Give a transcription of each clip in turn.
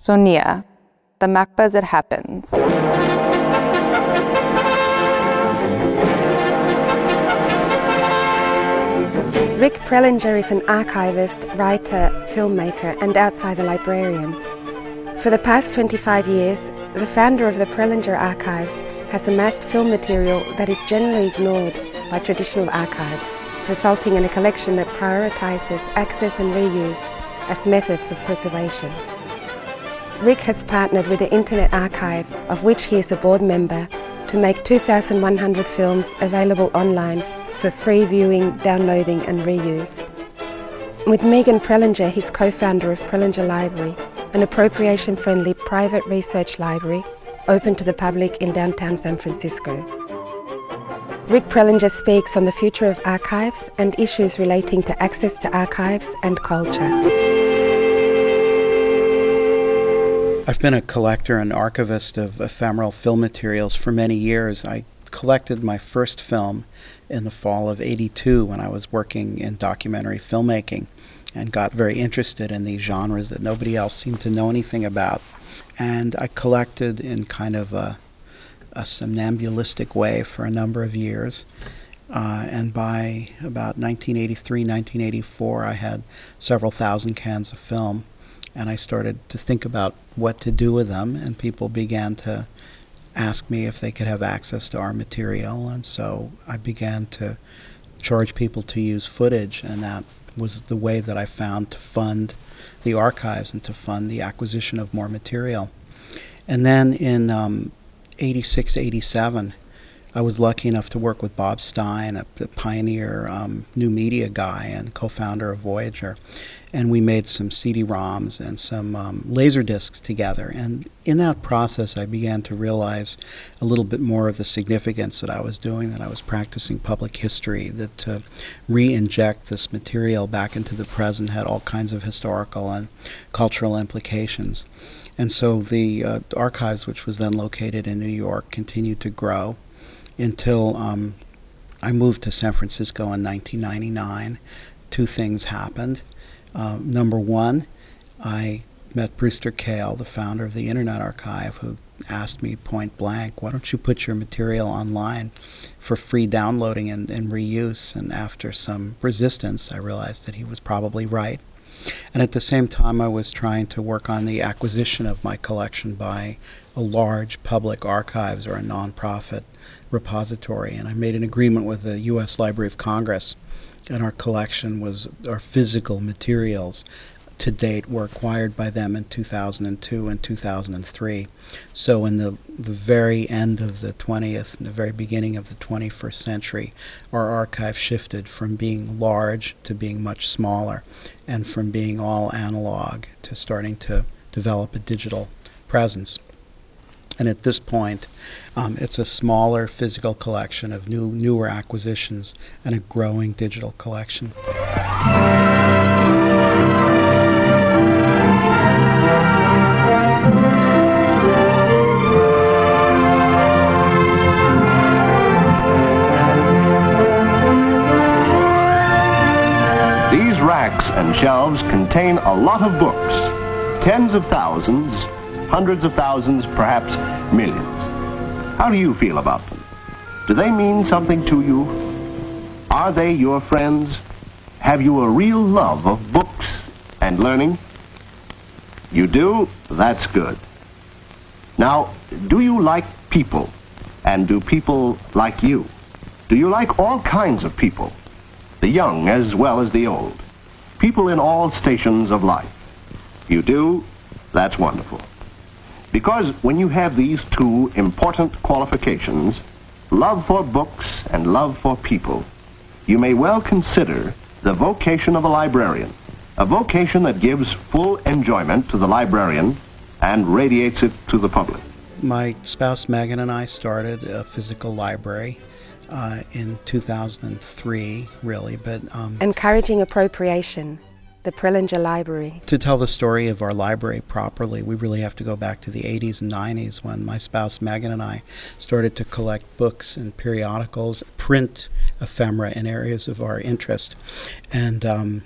Sonia, the MACBA as it happens. Rick Prelinger is an archivist, writer, filmmaker, and outsider librarian. For the past 25 years, the founder of the Prelinger Archives has amassed film material that is generally ignored by traditional archives, resulting in a collection that prioritizes access and reuse as methods of preservation. Rick has partnered with the Internet Archive, of which he is a board member, to make 2,100 films available online for free viewing, downloading, and reuse. With Megan Prelinger, his co founder of Prelinger Library, an appropriation friendly private research library open to the public in downtown San Francisco. Rick Prelinger speaks on the future of archives and issues relating to access to archives and culture. I've been a collector and archivist of ephemeral film materials for many years. I collected my first film in the fall of 82 when I was working in documentary filmmaking and got very interested in these genres that nobody else seemed to know anything about. And I collected in kind of a, a somnambulistic way for a number of years. Uh, and by about 1983, 1984, I had several thousand cans of film. And I started to think about what to do with them, and people began to ask me if they could have access to our material, and so I began to charge people to use footage, and that was the way that I found to fund the archives and to fund the acquisition of more material. And then in um, 86, 87, I was lucky enough to work with Bob Stein, a, a pioneer um, new media guy and co founder of Voyager and we made some CD-ROMs and some um, laser discs together. And in that process, I began to realize a little bit more of the significance that I was doing. That I was practicing public history. That to re-inject this material back into the present had all kinds of historical and cultural implications. And so the uh, archives, which was then located in New York, continued to grow until um, I moved to San Francisco in 1999. Two things happened. Um, number one, I met Brewster Kahle, the founder of the Internet Archive, who asked me point blank, why don't you put your material online for free downloading and, and, reuse? And after some resistance, I realized that he was probably right. And at the same time, I was trying to work on the acquisition of my collection by a large public archives or a nonprofit repository. And I made an agreement with the U.S. Library of Congress and our collection was our physical materials to date were acquired by them in 2002 and 2003. So, in the, the very end of the 20th and the very beginning of the 21st century, our archive shifted from being large to being much smaller, and from being all analog to starting to develop a digital presence. And at this point, um, it's a smaller physical collection of new, newer acquisitions and a growing digital collection. These racks and shelves contain a lot of books, tens of thousands hundreds of thousands, perhaps millions. How do you feel about them? Do they mean something to you? Are they your friends? Have you a real love of books and learning? You do? That's good. Now, do you like people? And do people like you? Do you like all kinds of people? The young as well as the old. People in all stations of life. You do? That's wonderful. Because when you have these two important qualifications, love for books and love for people, you may well consider the vocation of a librarian, a vocation that gives full enjoyment to the librarian and radiates it to the public. My spouse Megan and I started a physical library uh, in 2003, really, but um, encouraging appropriation the Prelinger Library. To tell the story of our library properly, we really have to go back to the 80s and 90s when my spouse Megan and I started to collect books and periodicals, print ephemera in areas of our interest. And um,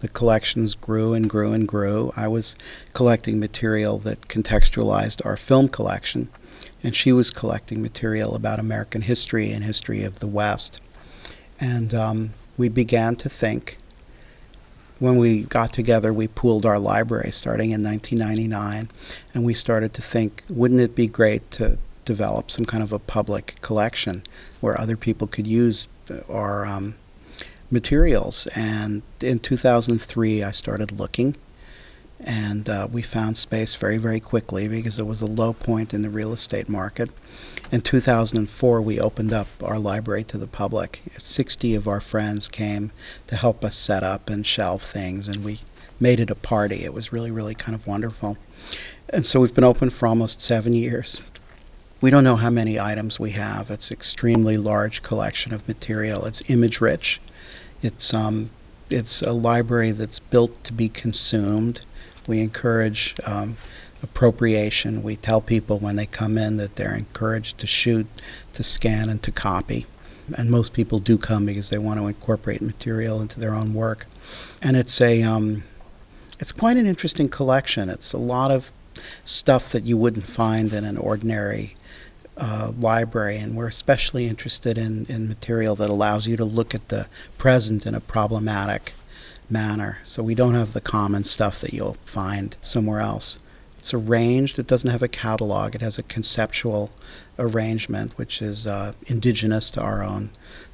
The collections grew and grew and grew. I was collecting material that contextualized our film collection, and she was collecting material about American history and history of the West. And um, we began to think. When we got together, we pooled our library starting in 1999, and we started to think, wouldn't it be great to develop some kind of a public collection where other people could use our um, materials? And in 2003, I started looking and uh, we found space very, very quickly because it was a low point in the real estate market. In 2004, we opened up our library to the public. 60 of our friends came to help us set up and shelve things, and we made it a party. It was really, really kind of wonderful. And so we've been open for almost seven years. We don't know how many items we have. It's extremely large collection of material. It's image rich. It's um, it's a library that's built to be consumed. We encourage um, appropriation. We tell people when they come in that they're encouraged to shoot, to scan, and to copy. And most people do come because they want to incorporate material into their own work. And it's a um, it's quite an interesting collection. It's a lot of stuff that you wouldn't find in an ordinary uh, library, and we're especially interested in, in material that allows you to look at the present in a problematic manner. So we don't have the common stuff that you'll find somewhere else. It's arranged, it doesn't have a catalog, it has a conceptual arrangement which is uh, indigenous to our own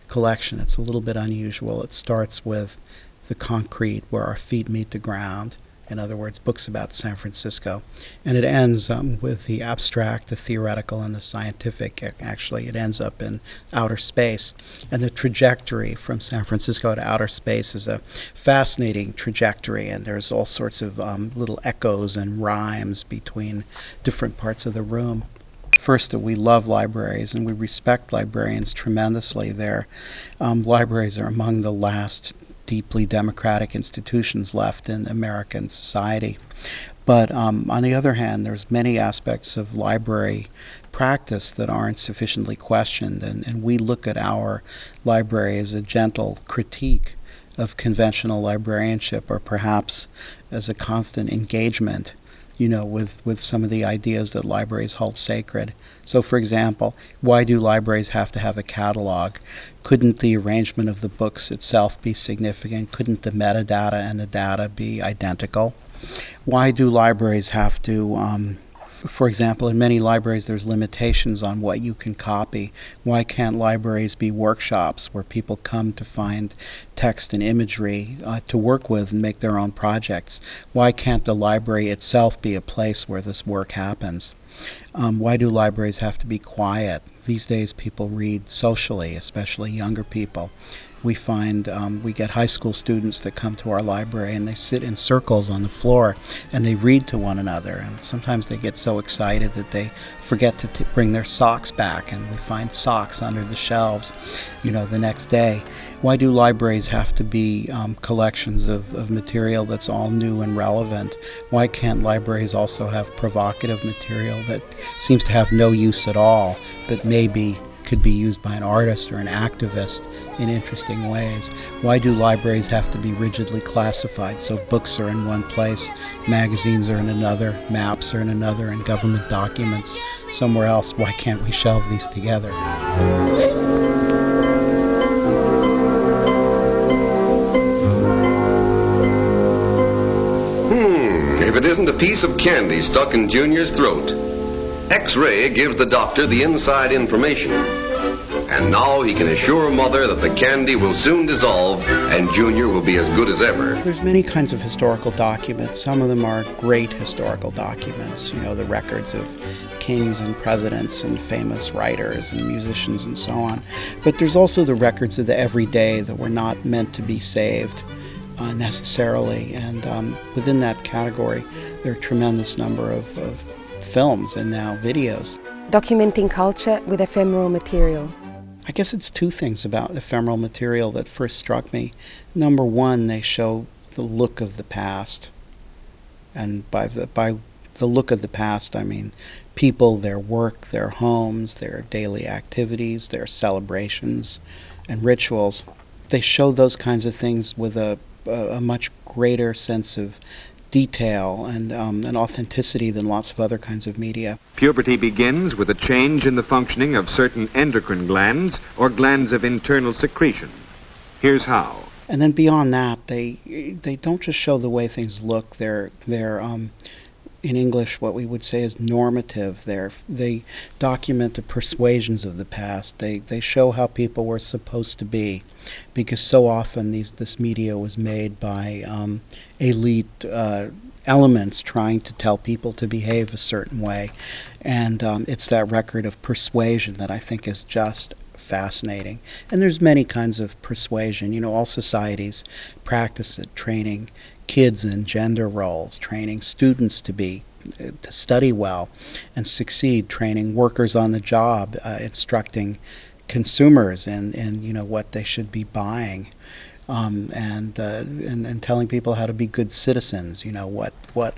collection. It's a little bit unusual. It starts with the concrete where our feet meet the ground in other words, books about San Francisco. And it ends um, with the abstract, the theoretical, and the scientific. Actually, it ends up in outer space. And the trajectory from San Francisco to outer space is a fascinating trajectory, and there's all sorts of um, little echoes and rhymes between different parts of the room first that we love libraries and we respect librarians tremendously. Their um, libraries are among the last deeply democratic institutions left in American society. But um, on the other hand, there's many aspects of library practice that aren't sufficiently questioned, and, and we look at our library as a gentle critique of conventional librarianship, or perhaps as a constant engagement you know, with, with some of the ideas that libraries hold sacred. So, for example, why do libraries have to have a catalog? Couldn't the arrangement of the books itself be significant? Couldn't the metadata and the data be identical? Why do libraries have to um, for example, in many libraries, there's limitations on what you can copy. Why can't libraries be workshops where people come to find text and imagery uh, to work with and make their own projects? Why can't the library itself be a place where this work happens? Um, why do libraries have to be quiet? These days, people read socially, especially younger people we find um, we get high school students that come to our library and they sit in circles on the floor and they read to one another. And sometimes they get so excited that they forget to t- bring their socks back, and we find socks under the shelves, you know, the next day. Why do libraries have to be um, collections of, of material that's all new and relevant? Why can't libraries also have provocative material that seems to have no use at all, but maybe could be used by an artist or an activist in interesting ways. Why do libraries have to be rigidly classified so books are in one place, magazines are in another, maps are in another, and government documents somewhere else? Why can't we shelve these together? Hmm, if it isn't a piece of candy stuck in Junior's throat. X-ray gives the doctor the inside information. And now he can assure Mother that the candy will soon dissolve and Junior will be as good as ever. There's many kinds of historical documents. Some of them are great historical documents, you know, the records of kings and presidents and famous writers and musicians and so on. But there's also the records of the everyday that were not meant to be saved. Uh, necessarily, and um, within that category, there are a tremendous number of, of films and now videos. Documenting culture with ephemeral material. I guess it's two things about ephemeral material that first struck me. Number one, they show the look of the past. And by the, by the look of the past, I mean people, their work, their homes, their daily activities, their celebrations and rituals. They show those kinds of things with a a, a much greater sense of detail and, um, and authenticity than lots of other kinds of media. Puberty begins with a change in the functioning of certain endocrine glands or glands of internal secretion. Here's how. And then beyond that, they they don't just show the way things look. They're they're um, in English what we would say is normative. They're, they document the persuasions of the past. They they show how people were supposed to be, because so often these this media was made by um, elite. Uh, elements trying to tell people to behave a certain way. And um, it's that record of persuasion that I think is just fascinating. And there's many kinds of persuasion. You know, all societies practice it, training kids in gender roles, training students to be to study well and succeed, training workers on the job, uh, instructing consumers in, in you know what they should be buying, um, and, uh, and and telling people how to be good citizens. You know what what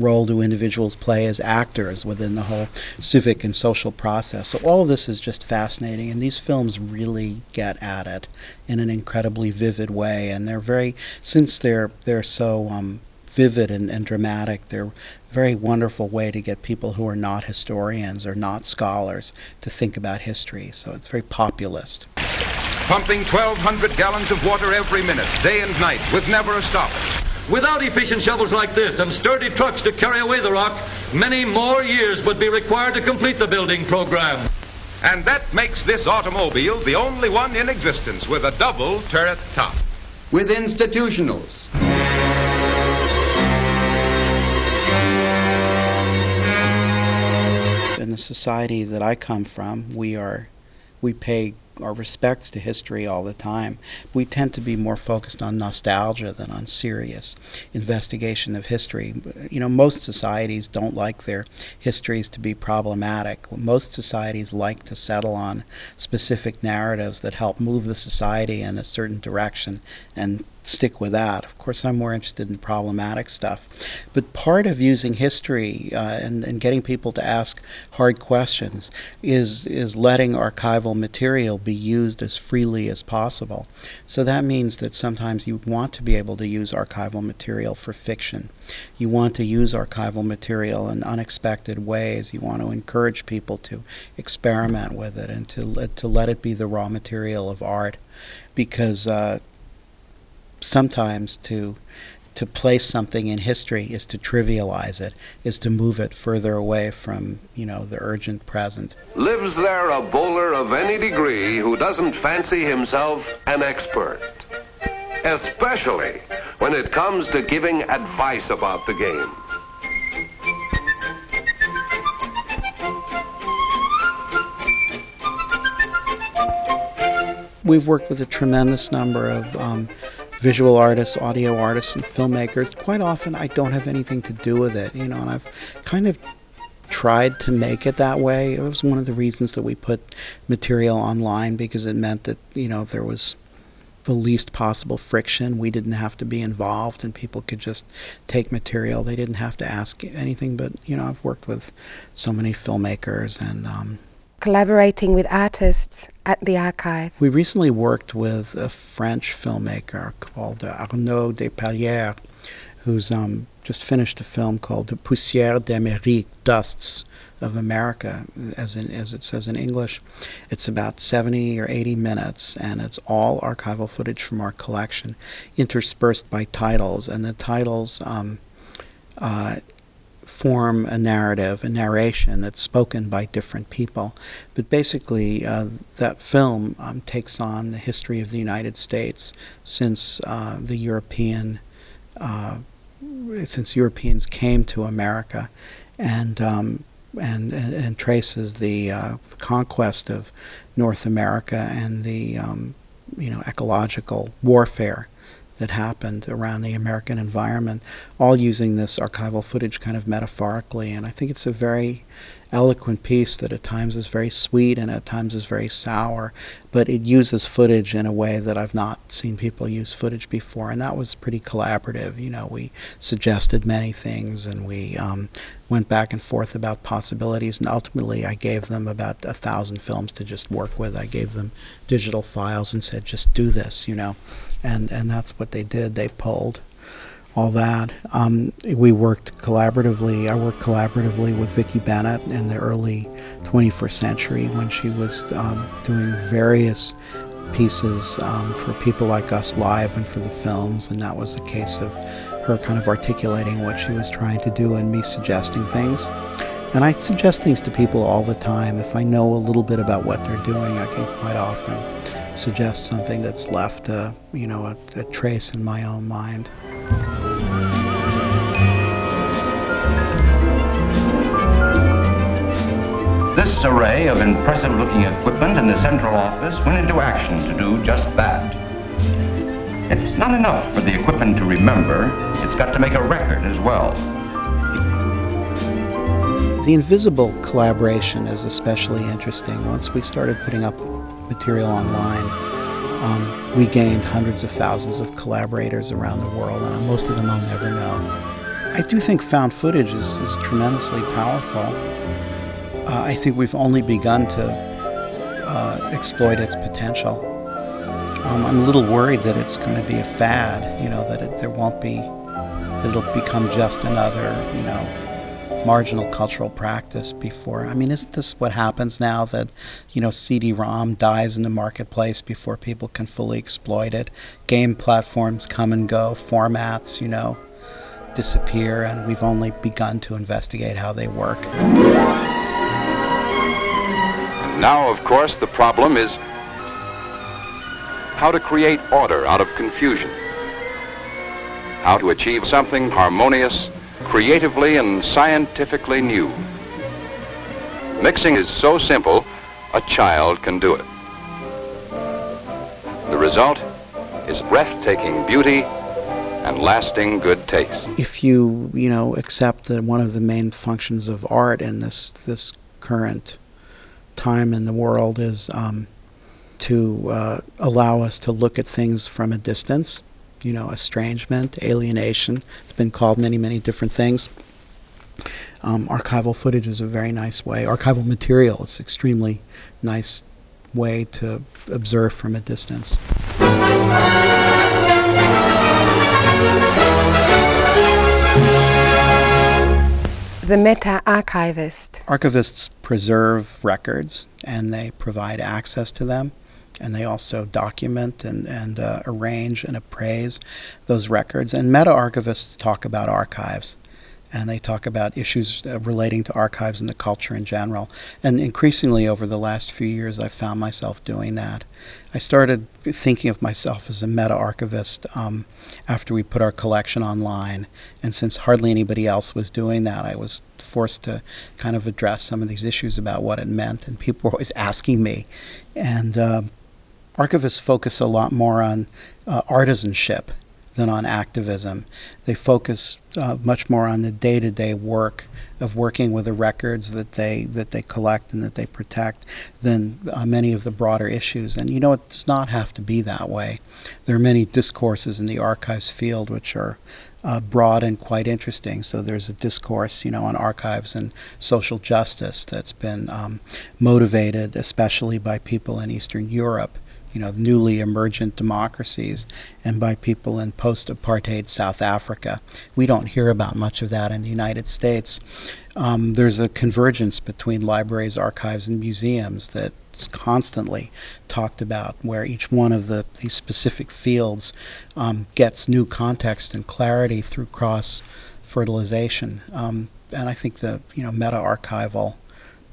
role do individuals play as actors within the whole civic and social process. So all of this is just fascinating, and these films really get at it in an incredibly vivid way. And they're very, since they're they're so um, vivid and, and dramatic, they're a very wonderful way to get people who are not historians or not scholars to think about history. So it's very populist. Pumping 1,200 gallons of water every minute, day and night, with never a stoppage. Without efficient shovels like this and sturdy trucks to carry away the rock, many more years would be required to complete the building program. And that makes this automobile the only one in existence with a double turret top. With institutionals. In the society that I come from, we are we pay our respects to history all the time. We tend to be more focused on nostalgia than on serious investigation of history. You know, most societies don't like their histories to be problematic. Most societies like to settle on specific narratives that help move the society in a certain direction and stick with that. Of course, I'm more interested in problematic stuff. But part of using history uh, and, and getting people to ask hard questions is, is letting archival material be used as freely as possible. So that means that sometimes you want to be able to use archival material for fiction. You want to use archival material in unexpected ways. You want to encourage people to experiment with it and to, to let it be the raw material of art because uh, sometimes to to place something in history is to trivialize it, is to move it further away from, you know, the urgent present. Lives there a bowler of any degree who doesn't fancy himself an expert? Especially when it comes to giving advice about the game. We've worked with a tremendous number of um, visual artists, audio artists, and filmmakers. Quite often, I don't have anything to do with it, you know, and I've kind of tried to make it that way. It was one of the reasons that we put material online because it meant that, you know, there was the least possible friction. We didn't have to be involved and people could just take material. They didn't have to ask anything, but, you know, I've worked with so many filmmakers and um, collaborating with artists at the archive. We recently worked with a French filmmaker called Arnaud des Pallières, who's um, just finished a film called The Poussières d'Amérique, Dusts of America, as, in, as it says in English. It's about 70 or 80 minutes, and it's all archival footage from our collection, interspersed by titles. And the titles um, uh, form a narrative, a narration that's spoken by different people. But basically, uh, that film um, takes on the history of the United States since uh, the European, uh, since Europeans came to America, and um, and, and, traces the, uh, conquest of North America and the um, you know ecological warfare that happened around the American environment, all using this archival footage kind of metaphorically. And I think it's a very eloquent piece that at times is very sweet and at times is very sour, but it uses footage in a way that I've not seen people use footage before, and that was pretty collaborative. You know, we suggested many things, and we um, went back and forth about possibilities, and ultimately, I gave them about a thousand films to just work with. I gave them digital files and said, "Just do this," you know, and and that's what they did. They pulled all that. Um, we worked collaboratively. I worked collaboratively with Vicki Bennett in the early 21st century when she was um, doing various pieces um, for people like us live and for the films, and that was a case of her kind of articulating what she was trying to do and me suggesting things. And I suggest things to people all the time. If I know a little bit about what they're doing, I can quite often suggest something that's left, a, you know, a, a trace in my own mind. This array of impressive looking equipment in the central office went into action to do just that. It's not enough for the equipment to remember, it's got to make a record as well. The invisible collaboration is especially interesting. Once we started putting up material online, um, we gained hundreds of thousands of collaborators around the world, and most of them I'll never know. I do think found footage is, is tremendously powerful. Uh, I think we've only begun to uh, exploit its potential. Um, I'm a little worried that it's going to be a fad, you know, that it, there won't be, that it'll become just another, you know, marginal cultural practice before. I mean, isn't this what happens now that, you know, CD-ROM dies in the marketplace before people can fully exploit it? Game platforms come and go, formats, you know, disappear, and we've only begun to investigate how they work. Now, of course, the problem is how to create order out of confusion. How to achieve something harmonious creatively and scientifically new. Mixing is so simple, a child can do it. The result is breathtaking beauty and lasting good taste. If you, you know, accept that one of the main functions of art in this this current time in the world is um, to uh, allow us to look at things from a distance, you know, estrangement, alienation. It's been called many, many different things. Um, archival footage is a very nice way. Archival material is extremely nice way to observe from a distance. The meta archivist. Archivists preserve records and they provide access to them and they also document and, and uh, arrange and appraise those records. And meta archivists talk about archives and they talk about issues uh, relating to archives and the culture in general. And increasingly over the last few years, I've found myself doing that. I started thinking of myself as a meta archivist um, after we put our collection online. And since hardly anybody else was doing that, I was forced to kind of address some of these issues about what it meant. And people were always asking me. And uh, archivists focus a lot more on uh, artisanship than on activism. They focus uh, much more on the day-to-day work of working with the records that they that they collect and that they protect than uh, many of the broader issues. And you know, it does not have to be that way. There are many discourses in the archives field which are uh, broad and quite interesting. So there's a discourse, you know, on archives and social justice that's been um, motivated, especially by people in Eastern Europe you know, newly emergent democracies and by people in post-apartheid South Africa. We don't hear about much of that in the United States. Um, there's a convergence between libraries, archives, and museums that's constantly talked about, where each one of the these specific fields um, gets new context and clarity through cross fertilization. Um, and I think the you know meta archival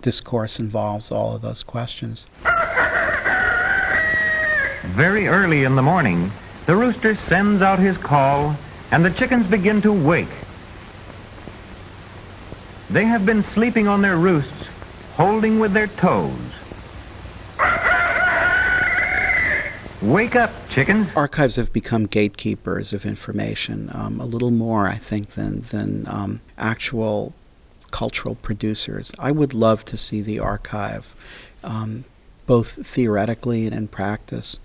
discourse involves all of those questions. Very early in the morning, the rooster sends out his call and the chickens begin to wake. They have been sleeping on their roosts, holding with their toes. Wake up, chickens. Archives have become gatekeepers of information, um, a little more, I think, than, than um, actual cultural producers. I would love to see the archive um, both theoretically and in practice,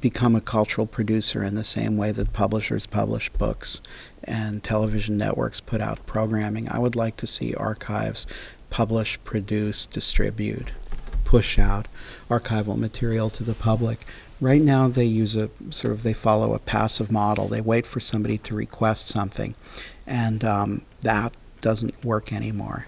become a cultural producer in the same way that publishers publish books and television networks put out programming. I would like to see archives publish, produce, distribute, push out archival material to the public. Right now, they use a sort of they follow a passive model. They wait for somebody to request something, and um, that doesn't work anymore.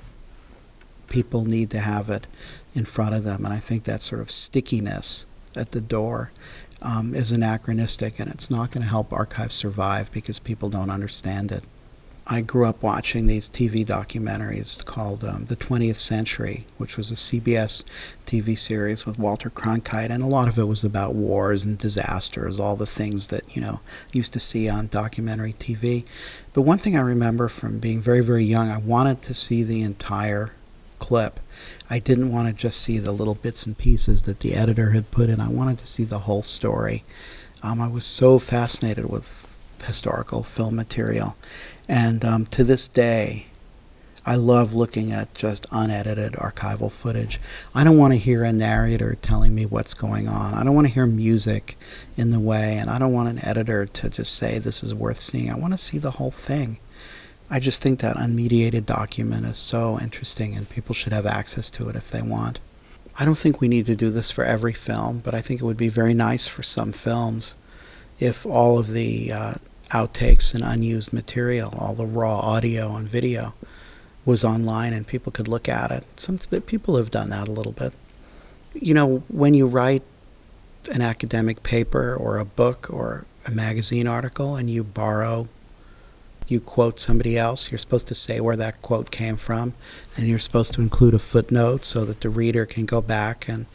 People need to have it in front of them, and I think that sort of stickiness at the door um, is anachronistic and it's not going to help archives survive because people don't understand it. I grew up watching these TV documentaries called um, The 20th Century, which was a CBS TV series with Walter Cronkite, and a lot of it was about wars and disasters, all the things that, you know, used to see on documentary TV. But one thing I remember from being very, very young, I wanted to see the entire clip. I didn't want to just see the little bits and pieces that the editor had put in. I wanted to see the whole story. Um, I was so fascinated with historical film material. And um, to this day, I love looking at just unedited archival footage. I don't want to hear a narrator telling me what's going on. I don't want to hear music in the way, and I don't want an editor to just say this is worth seeing. I want to see the whole thing. I just think that unmediated document is so interesting and people should have access to it if they want. I don't think we need to do this for every film, but I think it would be very nice for some films if all of the uh, outtakes and unused material, all the raw audio and video, was online and people could look at it. Some people have done that a little bit. You know, when you write an academic paper or a book or a magazine article and you borrow you quote somebody else, you're supposed to say where that quote came from, and you're supposed to include a footnote so that the reader can go back and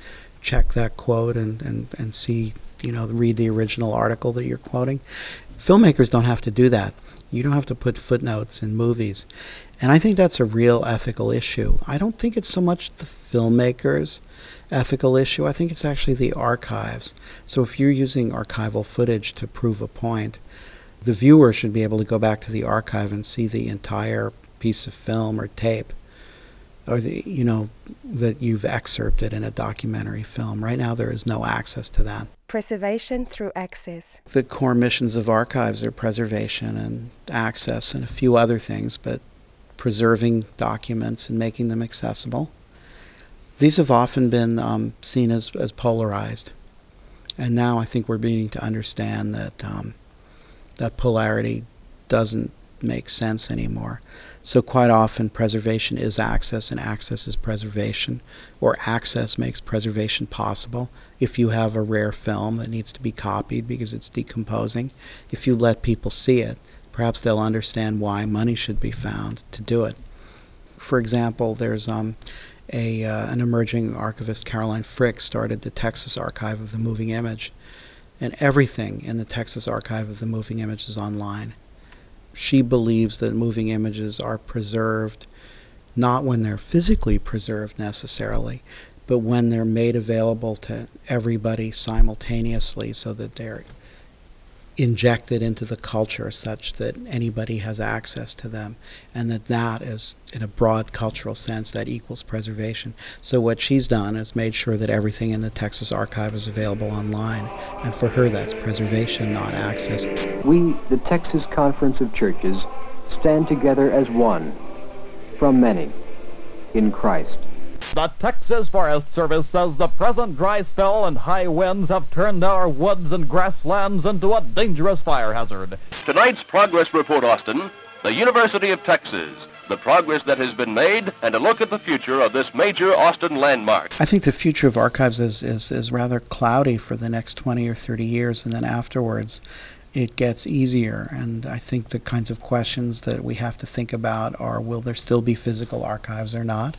check that quote and, and, and see, you know, read the original article that you're quoting. Filmmakers don't have to do that. You don't have to put footnotes in movies. And I think that's a real ethical issue. I don't think it's so much the filmmakers' ethical issue, I think it's actually the archives. So if you're using archival footage to prove a point, the viewer should be able to go back to the archive and see the entire piece of film or tape or the you know that you've excerpted in a documentary film. Right now there is no access to that. Preservation through access. The core missions of archives are preservation and access and a few other things but preserving documents and making them accessible. These have often been um, seen as, as polarized. And now i think we're beginning to understand that um, that polarity doesn't make sense anymore. So, quite often, preservation is access, and access is preservation, or access makes preservation possible. If you have a rare film that needs to be copied because it's decomposing, if you let people see it, perhaps they'll understand why money should be found to do it. For example, there's um, a, uh, an emerging archivist, Caroline Frick, started the Texas Archive of the Moving Image and everything in the Texas Archive of the Moving Image is online. She believes that moving images are preserved not when they're physically preserved necessarily, but when they're made available to everybody simultaneously so that they're injected into the culture such that anybody has access to them and that that is in a broad cultural sense that equals preservation. So what she's done is made sure that everything in the Texas Archive is available online and for her that's preservation not access. We the texas conference of churches stand together as one from many in christ the Texas Forest Service says the present dry spell and high winds have turned our woods and grasslands into a dangerous fire hazard. Tonight's Progress Report, Austin, the University of Texas, the progress that has been made, and a look at the future of this major Austin landmark. I think the future of archives is, is, is rather cloudy for the next 20 or 30 years, and then afterwards it gets easier. And I think the kinds of questions that we have to think about are will there still be physical archives or not?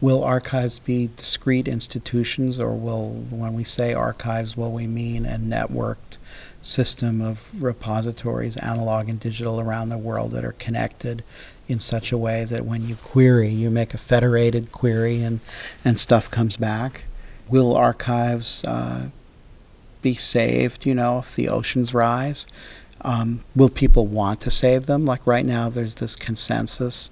Will archives be discrete institutions, or will, when we say archives, will we mean a networked system of repositories, analog and digital, around the world that are connected in such a way that when you query, you make a federated query and, and stuff comes back? Will archives uh, be saved, you know, if the oceans rise? Um, will people want to save them? Like right now, there's this consensus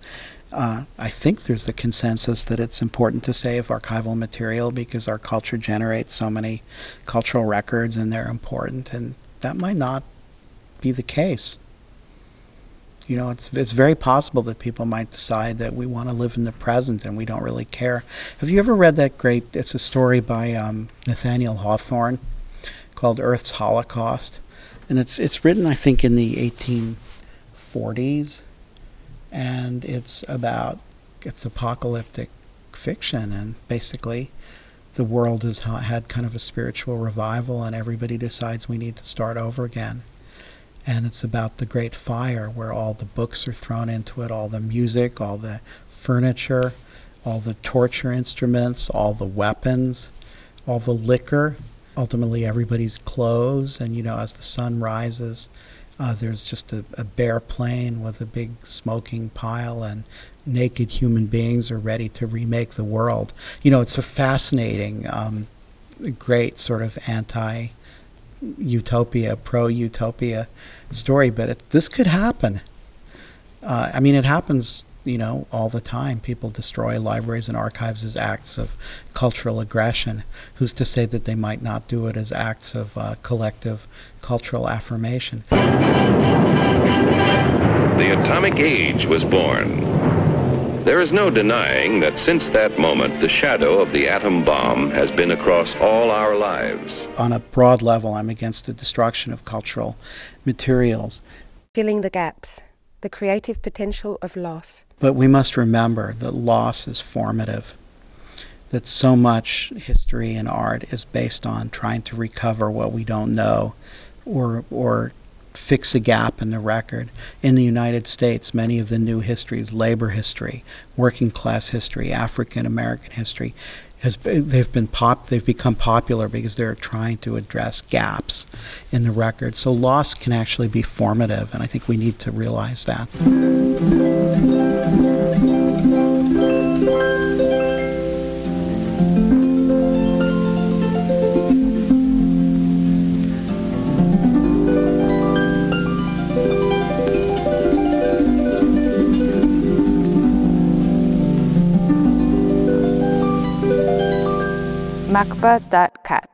Uh, I think there's a consensus that it's important to save archival material because our culture generates so many cultural records and they're important, and that might not be the case. You know, it's it's very possible that people might decide that we want to live in the present and we don't really care. Have you ever read that great? It's a story by um, Nathaniel Hawthorne called Earth's Holocaust, and it's it's written I think in the 1840s, and it's about it's apocalyptic fiction and basically the world has had kind of a spiritual revival and everybody decides we need to start over again. And it's about the great fire where all the books are thrown into it, all the music, all the furniture, all the torture instruments, all the weapons, all the liquor, ultimately everybody's clothes, and you know, as the sun rises, uh, there's just a, a bare plain with a big smoking pile, and naked human beings are ready to remake the world. You know, it's a fascinating, um, great sort of anti utopia, pro utopia story, but it, this could happen. Uh, I mean, it happens, you know, all the time. People destroy libraries and archives as acts of cultural aggression. Who's to say that they might not do it as acts of uh, collective cultural affirmation? The atomic age was born. There is no denying that since that moment, the shadow of the atom bomb has been across all our lives. On a broad level, I'm against the destruction of cultural materials. Filling the gaps, the creative potential of loss. But we must remember that loss is formative, that so much history and art is based on trying to recover what we don't know or, or fix a gap in the record. In the United States, many of the new histories, labor history, working class history, African American history, has they've been pop they've become popular because they're trying to address gaps in the record. So loss can actually be formative, and I think we need to realize that. macba.cat